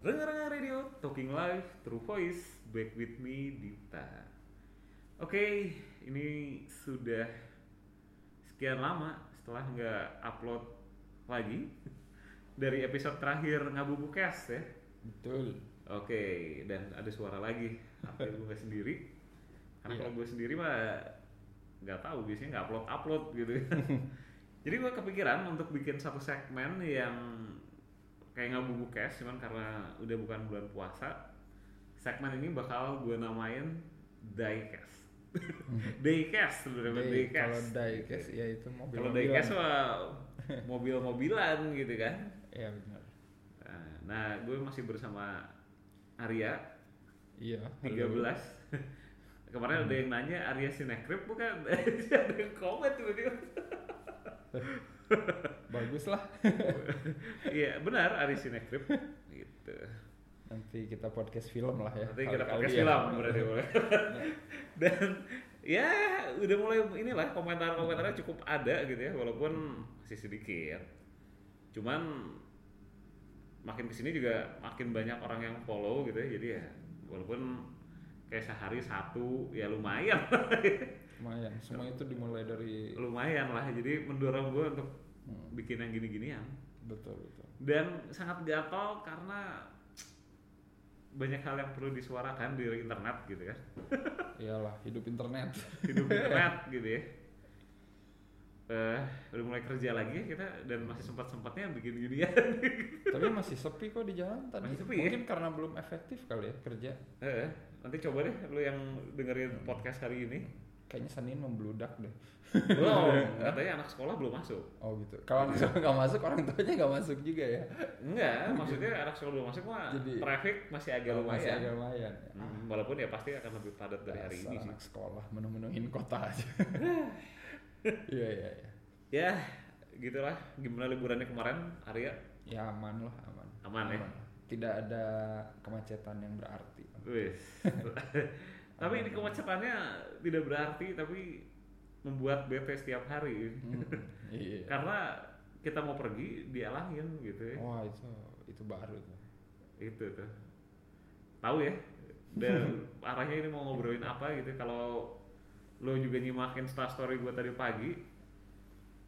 Rengar Radio, Talking Live, True Voice, back with me, Dita. Oke, ini sudah sekian lama setelah nggak upload lagi dari episode terakhir Ngabubu Cast ya. Betul. Oke, dan ada suara lagi. Apa gue sendiri? Karena Iya. kalau gue sendiri mah nggak tahu biasanya nggak upload upload gitu. Jadi gue kepikiran untuk bikin satu segmen yang kayak ngabubu cash, cuman karena udah bukan bulan puasa, segmen ini bakal gue namain diecast. diecast sebenarnya Day- diecast. Kalau diecast ya itu mobil. Kalau diecast mah mobil-mobilan gitu kan. Iya benar. Nah, Nah, gue masih bersama Arya Iya. 13 halo. Kemarin ada yang nanya Arya Sinekrip bukan? ada yang komen dia. Bagus lah. Iya benar Arya Sinekrip gitu. Nanti kita podcast film lah ya. Nanti kita pakai ya. film berarti boleh. Dan ya udah mulai inilah komentar-komentarnya cukup ada gitu ya walaupun masih sedikit. Cuman makin ke sini juga makin banyak orang yang follow gitu ya jadi ya walaupun kayak sehari satu ya lumayan Lumayan. Semua itu dimulai dari. lumayan lah jadi mendorong gue untuk Hmm, bikin yang gini-ginian betul betul. dan sangat gatel karena banyak hal yang perlu disuarakan di internet gitu kan Iyalah hidup internet. hidup internet gitu ya eh udah mulai kerja lagi ya kita dan masih sempat sempatnya bikin ginian Tapi masih sepi kok di jalan tadi. Masih sepi ya? Mungkin karena belum efektif kali ya kerja. eh nanti coba deh lu yang dengerin podcast hari ini Kayaknya Senin membludak deh. belum katanya anak sekolah belum masuk Oh gitu. Kalau anak sekolah nggak masuk, orang tuanya nggak masuk juga ya. enggak maksudnya anak sekolah belum masuk mah Jadi- traffic masih agak Oh, Masih lumayan agak lumayan. ya. Hmm, walaupun ya pasti akan lebih padat dari hari ini sih anak sekolah menu-menuhin kota aja. Iya iya iya. ya gitulah gimana liburannya kemarin Arya Ya aman lah aman. Aman ya? Tidak ada kemacetan yang berarti. wis tapi ini kemacetannya tidak berarti tapi membuat bete setiap hari Hmm, iya. karena kita mau pergi dialangin gitu ya Wah itu itu baru tuh. itu tuh tahu ya dan arahnya ini mau ngobrolin apa gitu kalau lo juga nyimakin setelah story gue tadi pagi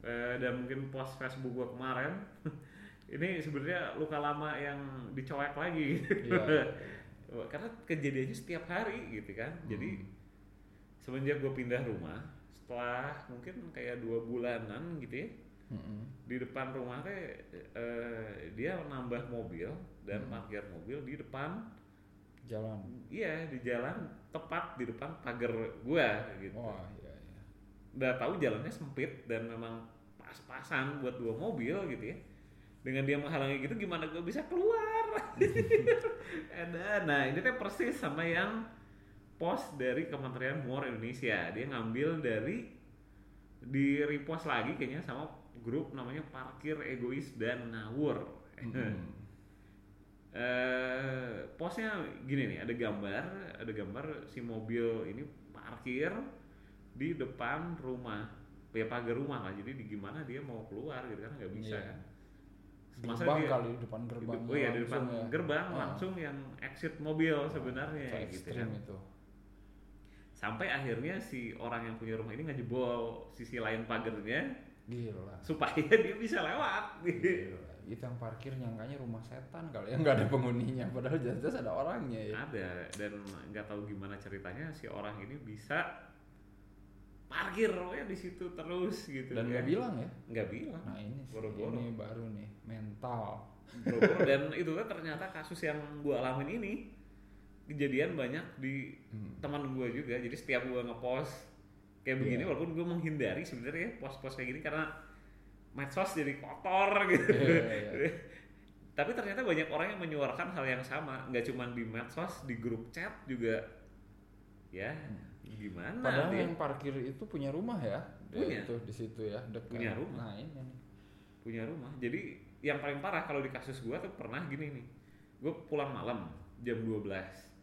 eh, dan mungkin post Facebook gue kemarin ini sebenarnya luka lama yang dicoek lagi Iya. Karena kejadiannya setiap hari gitu kan jadi semenjak gue pindah rumah setelah mungkin kayak dua bulanan gitu ya Mm-mm. di depan rumah teh eh, dia nambah mobil dan parkir mobil di depan Jalan. iya di jalan tepat di depan pagar gua gitu Wah iya iya. udah tahu jalannya sempit dan memang pas-pasan buat dua mobil gitu ya dengan dia menghalangi gitu gimana gua bisa keluar? Ada nah ini teh persis sama yang post dari Kementerian Muar Indonesia. Dia ngambil dari di repost lagi kayaknya sama grup namanya parkir egois dan ngawur. Mm-mm. eh posnya gini nih ada gambar ada gambar si mobil ini parkir di depan rumah ya pagar rumah lah. Jadi di gimana dia mau keluar gitu kan nggak bisa Iya. kan Gerbang kali di depan gerbang. oh iya di depan ya. gerbang Ah. langsung yang exit mobil sebenarnya Itu gitu kan itu. sampai akhirnya si orang yang punya rumah ini ngejebol sisi lain pagarnya Gila. supaya dia bisa lewat Gila. Itu yang parkir nyangkanya rumah setan kali ya nggak ada penghuninya padahal jelas-jelas ada orangnya ya. ada dan nggak tahu gimana ceritanya si orang ini bisa parkir ya di situ terus gitu Dan nggak kan. bilang ya. nggak bilang Nah ini sih, Boro-boro. ini baru nih mental. Dan itu kan ternyata kasus yang gua alamin ini kejadian banyak di Hmm. teman gua juga jadi setiap gua ngepost kayak begini Iya. walaupun gua menghindari sebenarnya post-post kayak gini karena medsos jadi kotor gitu Iya, iya. tapi ternyata banyak orang yang menyuarakan hal yang sama nggak cuma di medsos di grup chat juga ya gimana Hmm. Padahal dia yang parkir itu punya rumah ya. Punya. Itu di situ ya, dekat. Punya rumah. Nah, ini punya rumah jadi yang paling parah kalau di kasus gua tuh pernah gini nih gue pulang malam jam 12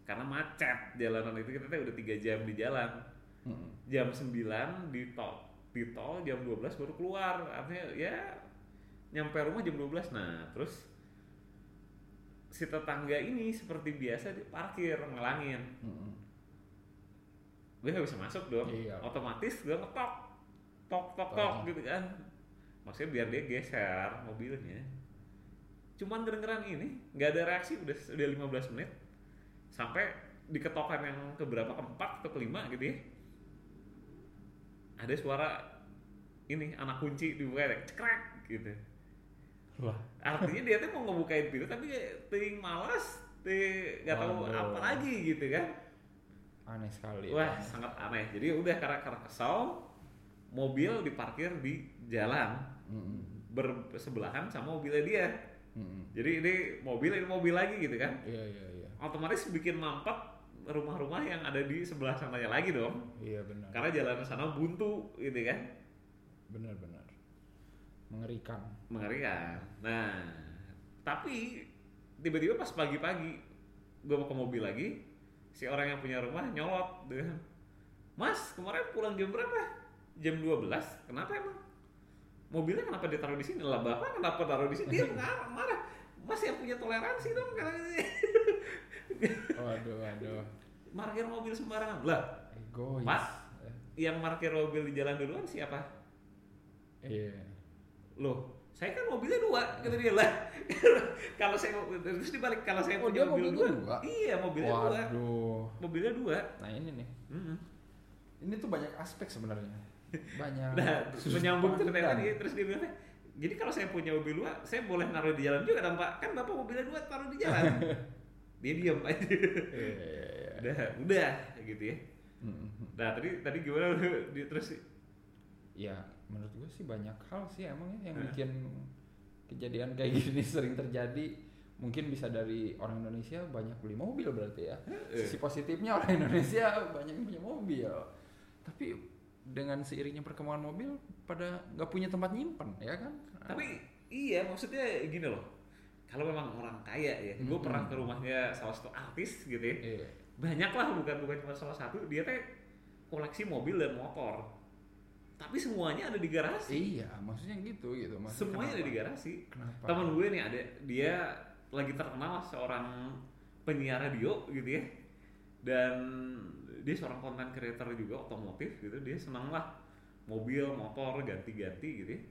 karena macet jalanan itu kita udah tiga jam di jalan Mm-mm. jam 9 di tol di tol jam 12 baru keluar artinya ya nyampe rumah jam 12 nah terus si tetangga ini seperti biasa di parkir ngelangin Mm-mm. Gue nggak bisa masuk dong. Iya. otomatis gue ngetok. Tok tok tok gitu kan. Maksudnya biar dia geser mobilnya. Cuman kedengeran ini nggak ada reaksi. Udah udah 15 menit. Sampai di ketokan yang keberapa? Keempat atau kelima gitu ya. Ada suara ini anak kunci dibuka cekrek gitu. Wah. artinya dia tuh mau ngebukain pintu tapi ting malas ting nggak tahu apa lagi gitu kan Aneh sekali. Wah, ya. sangat aneh. Jadi udah karena karena kesal, mobil diparkir di jalan Mm-mm. bersebelahan sama mobilnya dia. Mm-mm. Jadi ini mobil ini mobil lagi gitu kan. Iya iya iya. Otomatis bikin mampet rumah-rumah yang ada di sebelah sananya lagi dong. Iya benar. Karena jalan sana buntu gitu kan. Benar benar. Mengerikan. Mengerikan. Nah, tapi tiba-tiba pas pagi-pagi gue mau ke mobil lagi, si orang yang punya rumah nyolot dengan Mas, kemarin pulang jam berapa? Jam 12. Kenapa emang? Mobilnya kenapa ditaruh di sini? Lah Bapak kenapa taruh di sini? Dia marah, marah. Mas yang punya toleransi dong katanya. Waduh waduh. Parkir mobil sembarangan. Lah, Egois. Pak? yang parkir mobil di jalan duluan siapa? Iya. Loh, saya kan mobilnya dua, kata dia lah. kalau saya terus dibalik kalau saya Oh, punya mobil dua, dua? iya mobilnya dua, mobilnya dua. Nah ini nih. Ini tuh banyak aspek sebenarnya. Banyak. Nah, menyambung cerita tadi, terus dia bilang, jadi kalau saya punya mobil dua, saya boleh naruh di jalan juga pak? Kan bapak mobilnya dua taruh di jalan. dia diam aja. Iya iya iya. udah, udah gitu ya. Mm-mm. Nah tadi tadi gimana terus Ya menurut gue sih banyak hal sih emang ya yang Hah? bikin kejadian kayak gini sering terjadi. Mungkin bisa dari orang Indonesia banyak beli mobil berarti ya. Eh. Sisi positifnya orang Indonesia banyak yang punya mobil. Tapi dengan seiringnya perkembangan mobil pada nggak punya tempat nyimpen ya kan? Tapi iya maksudnya gini loh. Kalau memang orang kaya ya, gue Mm-mm. pernah ke rumahnya salah satu artis gitu ya. Iya. Banyak lah bukan bukan cuma salah satu. Dia teh koleksi mobil dan motor. Tapi semuanya ada di garasi. Iya, maksudnya gitu gitu. Maksudnya Semuanya ada kenapa? di garasi. Kenapa? Temen gue nih ada dia lagi terkenal seorang penyiar radio gitu ya. Dan dia seorang content creator juga otomotif gitu. Dia senang lah mobil, motor ganti-ganti gitu ya.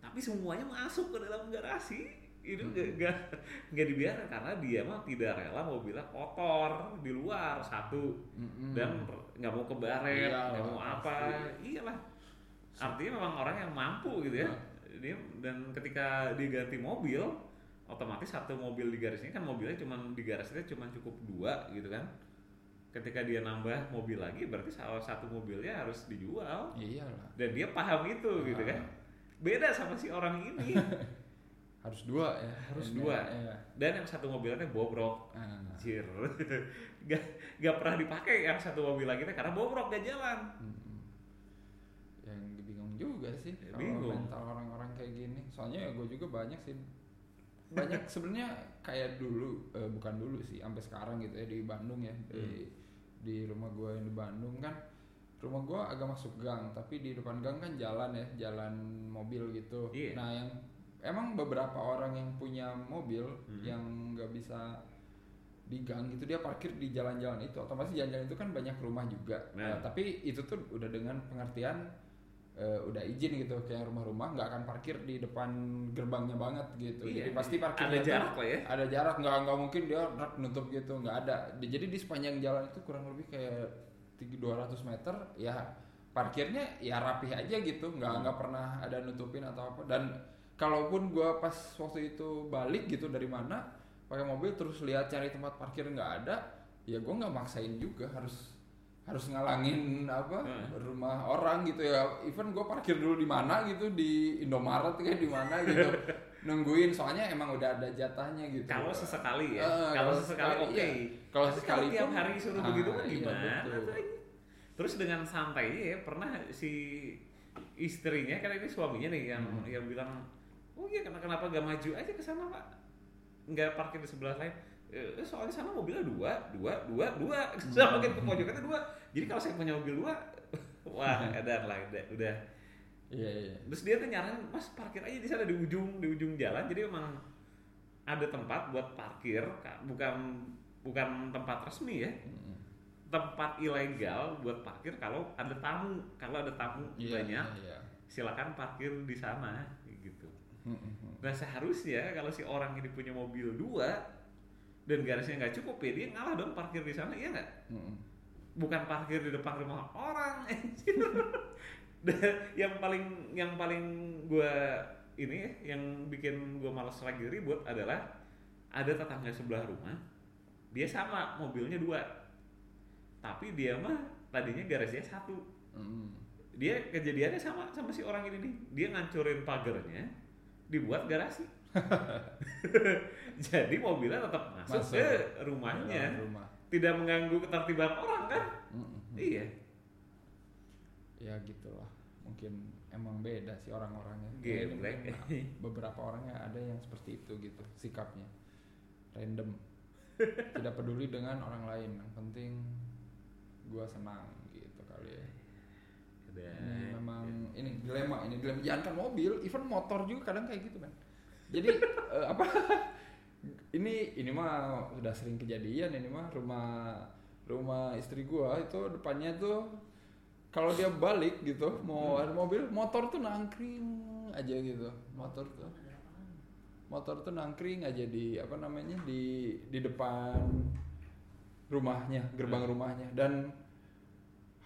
Tapi semuanya masuk ke dalam garasi. Itu Hmm. nggak nggak nggak dibiarkan karena dia mah tidak rela mobilnya kotor di luar satu Mm-mm. dan nggak mau ke baret, Iyalah, nggak mau apa, iyalah. Artinya memang orang yang mampu gitu ya. Nah. Dia dan ketika diganti mobil, otomatis satu mobil di garisnya kan mobilnya cuma di garasinya cuma cukup dua gitu kan. Ketika dia nambah mobil lagi, berarti salah satu mobilnya harus dijual. iyalah. Dan dia paham itu gitu Ah. kan. Beda sama si orang ini. Harus dua ya. Harus Ini, dua. Iya. Dan yang satu mobilnya bobrok. Ah. Anjir. gak, gak pernah dipakai yang satu mobil lagi karena bobrok gak jalan. Mm-mm. Juga sih Ya, kalau bingung. mental orang-orang kayak gini. Soalnya ya gue juga banyak sih. Banyak sebenarnya kayak dulu, eh, bukan dulu sih, sampai sekarang gitu ya di Bandung ya. Di, Hmm. di rumah gue yang di Bandung kan rumah gue agak masuk gang tapi di depan gang kan jalan ya jalan mobil gitu Iya. nah yang emang beberapa orang yang punya mobil Hmm. yang nggak bisa di gang gitu dia parkir di jalan-jalan itu otomatis jalan-jalan itu kan banyak rumah juga Nah. Nah, tapi itu tuh udah dengan pengertian eh, udah izin gitu kayak rumah-rumah nggak akan parkir di depan gerbangnya banget gitu. Iya, jadi pasti parkirnya ada jarak lah ya. ada jarak nggak nggak mungkin dia rak nutup gitu nggak ada. Di- jadi di sepanjang jalan itu kurang lebih kayak 200 meter ya parkirnya ya rapih aja gitu. Nggak Hmm. nggak pernah ada nutupin atau apa. Dan kalaupun gua pas waktu itu balik gitu dari mana pakai mobil terus lihat cari tempat parkir nggak ada ya gua nggak maksain juga harus harus ngalangin apa Hmm. rumah orang gitu ya even gue parkir dulu di mana gitu di Indomaret kayak di mana gitu nungguin soalnya emang udah ada jatahnya gitu Kalau sesekali ya. Eh, kalau sesekali oke. iya. kalau sekali tiap hari suruh Ah, begitu kan iya, gimana? ini? Terus dengan santai ya pernah si istrinya kan ini suaminya nih yang Hmm. yang bilang, oh iya kenapa kenapa gak maju aja ke sana pak? Nggak parkir di sebelah lain. Eh, soalnya sana mobilnya dua, dua, dua, dua. Sama makin ke pojokannya dua. Jadi kalau saya punya mobil dua, wah edan lah, udah, udah. iya iya Terus dia tuh nyaranin, mas parkir aja di sana di ujung, di ujung jalan. Jadi memang ada tempat buat parkir bukan bukan tempat resmi ya Mm-mm. tempat ilegal buat parkir kalau ada tamu kalau ada tamu Iya, banyak iya, iya. silakan parkir di sana gitu nah seharusnya kalau si orang ini punya mobil dua dan garisnya nggak cukup ya dia ngalah dong parkir di sana iya nggak? Mm-mm. bukan parkir di depan rumah orang yang paling yang paling gua ini ya, yang bikin gua malas lagi ribut adalah ada tetangga sebelah rumah dia sama mobilnya dua. Tapi dia mah tadinya garasinya satu. Mm-mm. dia kejadiannya sama sama si orang ini nih. Dia ngancurin pagarnya dibuat garasi jadi mobilnya tetap masuk, Masuk. ke rumahnya. Rumah. tidak mengganggu ketertiban orang kan? Mm-mm. iya. Ya gitulah. Mungkin emang beda sih orang-orangnya. Geblek. Ya, beberapa orangnya ada yang seperti itu gitu sikapnya. Random. Tidak peduli dengan orang lain. Yang penting gua senang gitu kali ya. Udah. ini memang ini dilema ini dilema. Jangan kan mobil even motor juga kadang kayak gitu kan jadi eh, apa ini ini mah udah sering kejadian ini mah rumah rumah istri gua. Itu depannya tuh kalau dia balik gitu mau ada mobil motor tuh nangkring aja gitu. Motor tuh. Motor tuh nangkring aja di apa namanya di di depan rumahnya gerbang rumahnya. Dan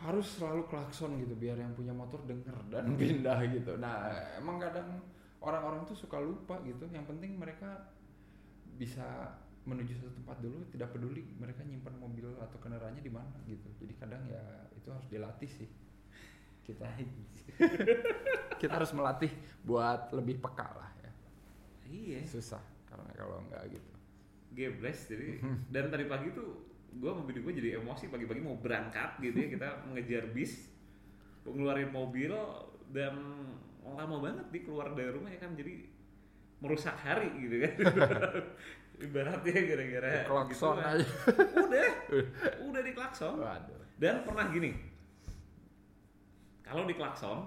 harus selalu klakson gitu biar yang punya motor denger dan pindah gitu. Nah emang kadang orang-orang tuh suka lupa gitu. Yang penting mereka bisa menuju satu tempat dulu tidak peduli mereka nyimpan mobil atau kendaraannya di mana gitu. Jadi kadang ya itu harus dilatih sih. Kita. Kita harus melatih buat lebih peka lah ya. Iya. Susah karena kalau nggak gitu. Gebles jadi dan tadi pagi tuh sama bini gue jadi emosi pagi-pagi mau berangkat gitu ya kita mengejar bis ngeluarin mobil dan lama banget di keluar dari rumah ya kan. Jadi merusak hari gitu kan. Ibaratnya gara-gara klakson gituan. aja. Udah. Udah di klakson. Waduh. Dan pernah gini. Kalau di klakson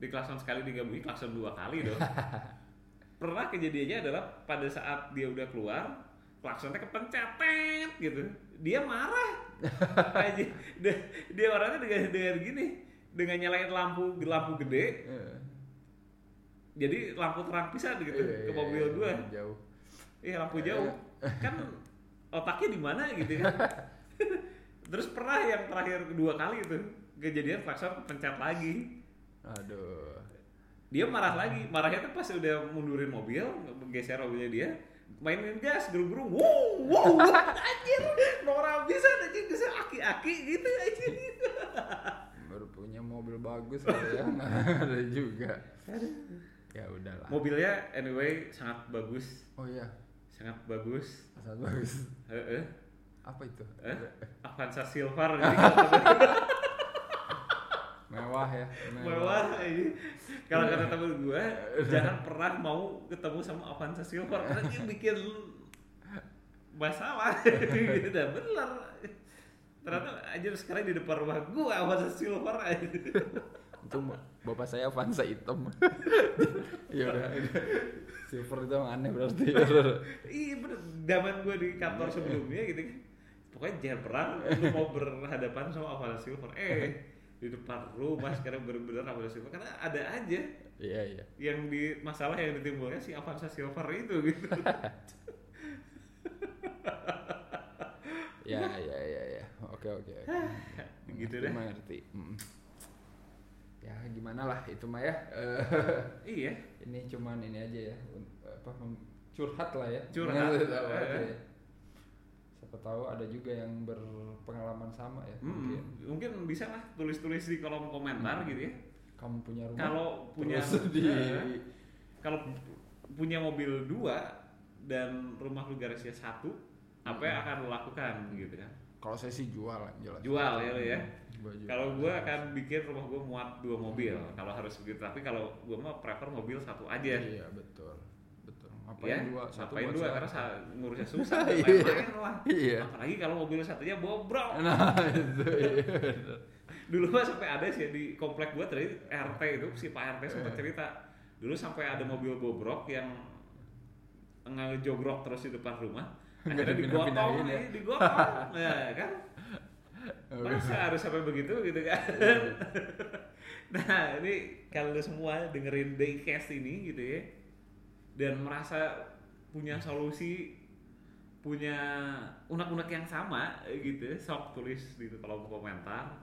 di klakson sekali digabungi klakson dua kali dong pernah kejadiannya adalah pada saat dia udah keluar klaksonnya kepencet tet, gitu. Dia marah. Aja. Dia, dia orangnya dengan dengan gini. Dengan nyalain lampu lampu gede. Eh, jadi lampu terang pisan gitu iya, ke iya, mobil iya, gua jauh. Iya lampu jauh. Kan otaknya di mana gitu kan? Terus pernah yang terakhir kedua kali itu kejadian klakson pencet lagi. Aduh. Dia marah lagi. Marahnya tuh pas udah mundurin mobil geser mobilnya dia mainin gas gerung-gerung wow wow anjir. Nora bisa anjir bisa aki-aki gitu anjir baru punya mobil bagus kali ya ada juga ya udahlah. Mobilnya anyway sangat bagus. Oh iya. Sangat bagus. Sangat bagus. Heeh. apa itu? Eh? Avanza Silver. Mewah ya mewah. Ini. Kalau kata temen gue jangan pernah mau ketemu sama Avanza Silver. Karena dia bikin masalah. Gitu bener. Ternyata aja sekarang di depan rumah gue Avanza Silver aja itu bapak saya Avanza hitam ya udah. Silver itu emang aneh berarti. Iya bener. Zaman gue di kantor sebelumnya gitu kan. Pokoknya jangan pernah lu mau berhadapan sama Avanza Silver. Eh di depan rumah sekarang bener-bener Avanza Silver. Karena ada aja iya iya. yang di masalah yang ditimbulnya si Avanza Silver itu gitu. Ya ya ya ya. Oke oke oke. Gitu deh. mah ngerti. Mm. Ya gimana lah itu mah ya Eh, iya ini cuman ini aja ya apa curhat lah ya Curhat. Apa Eh. aja ya. siapa tahu ada juga yang berpengalaman sama ya Mm, mungkin mungkin bisa lah tulis-tulis di kolom komentar Hmm. gitu ya kamu punya rumah kalau punya di Eh, kalau punya mobil dua dan rumah lu garasinya satu apa yang Hmm. akan lu lakukan gitu kan kalau saya sih jual jelas. Jual ya lo ya. Jual. kalau gua akan bikin rumah gua muat dua mobil Hmm. kalau harus begitu. Tapi kalau gua mah prefer mobil satu aja. Iya betul. Betul. Ngapain ya dua satu ngapain dua? karena ngurusnya susah Iya. main-main lah iya. Apalagi kalau mobil satunya bobrok. Nah itu iya. dulu mah sampai ada sih di komplek gua tadi RT itu si Pak RT sempat Eh. cerita. Dulu sampai ada mobil bobrok yang ngejogrok terus di depan rumah Nggak akhirnya digotong ya. nih, digotong nah kan? Masa harus sampai begitu gitu kan? Nah ini kalau semua dengerin Daycast ini gitu ya dan merasa punya solusi punya unek-unek yang sama gitu sok tulis di kolom komentar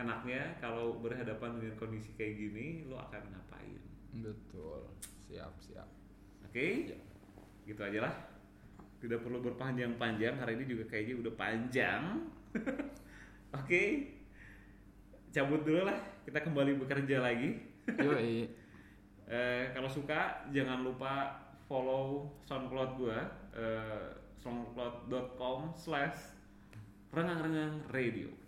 enaknya kalau berhadapan dengan kondisi kayak gini lo akan ngapain? Betul. Siap siap. Oke? Ya. gitu aja lah tidak perlu berpanjang-panjang hari ini juga kayaknya udah panjang. Oke. Cabut dulu lah kita kembali bekerja lagi. Yoi. Eh, kalau suka jangan lupa follow SoundCloud gua eh, soundcloud.com slash rengang-rengang radio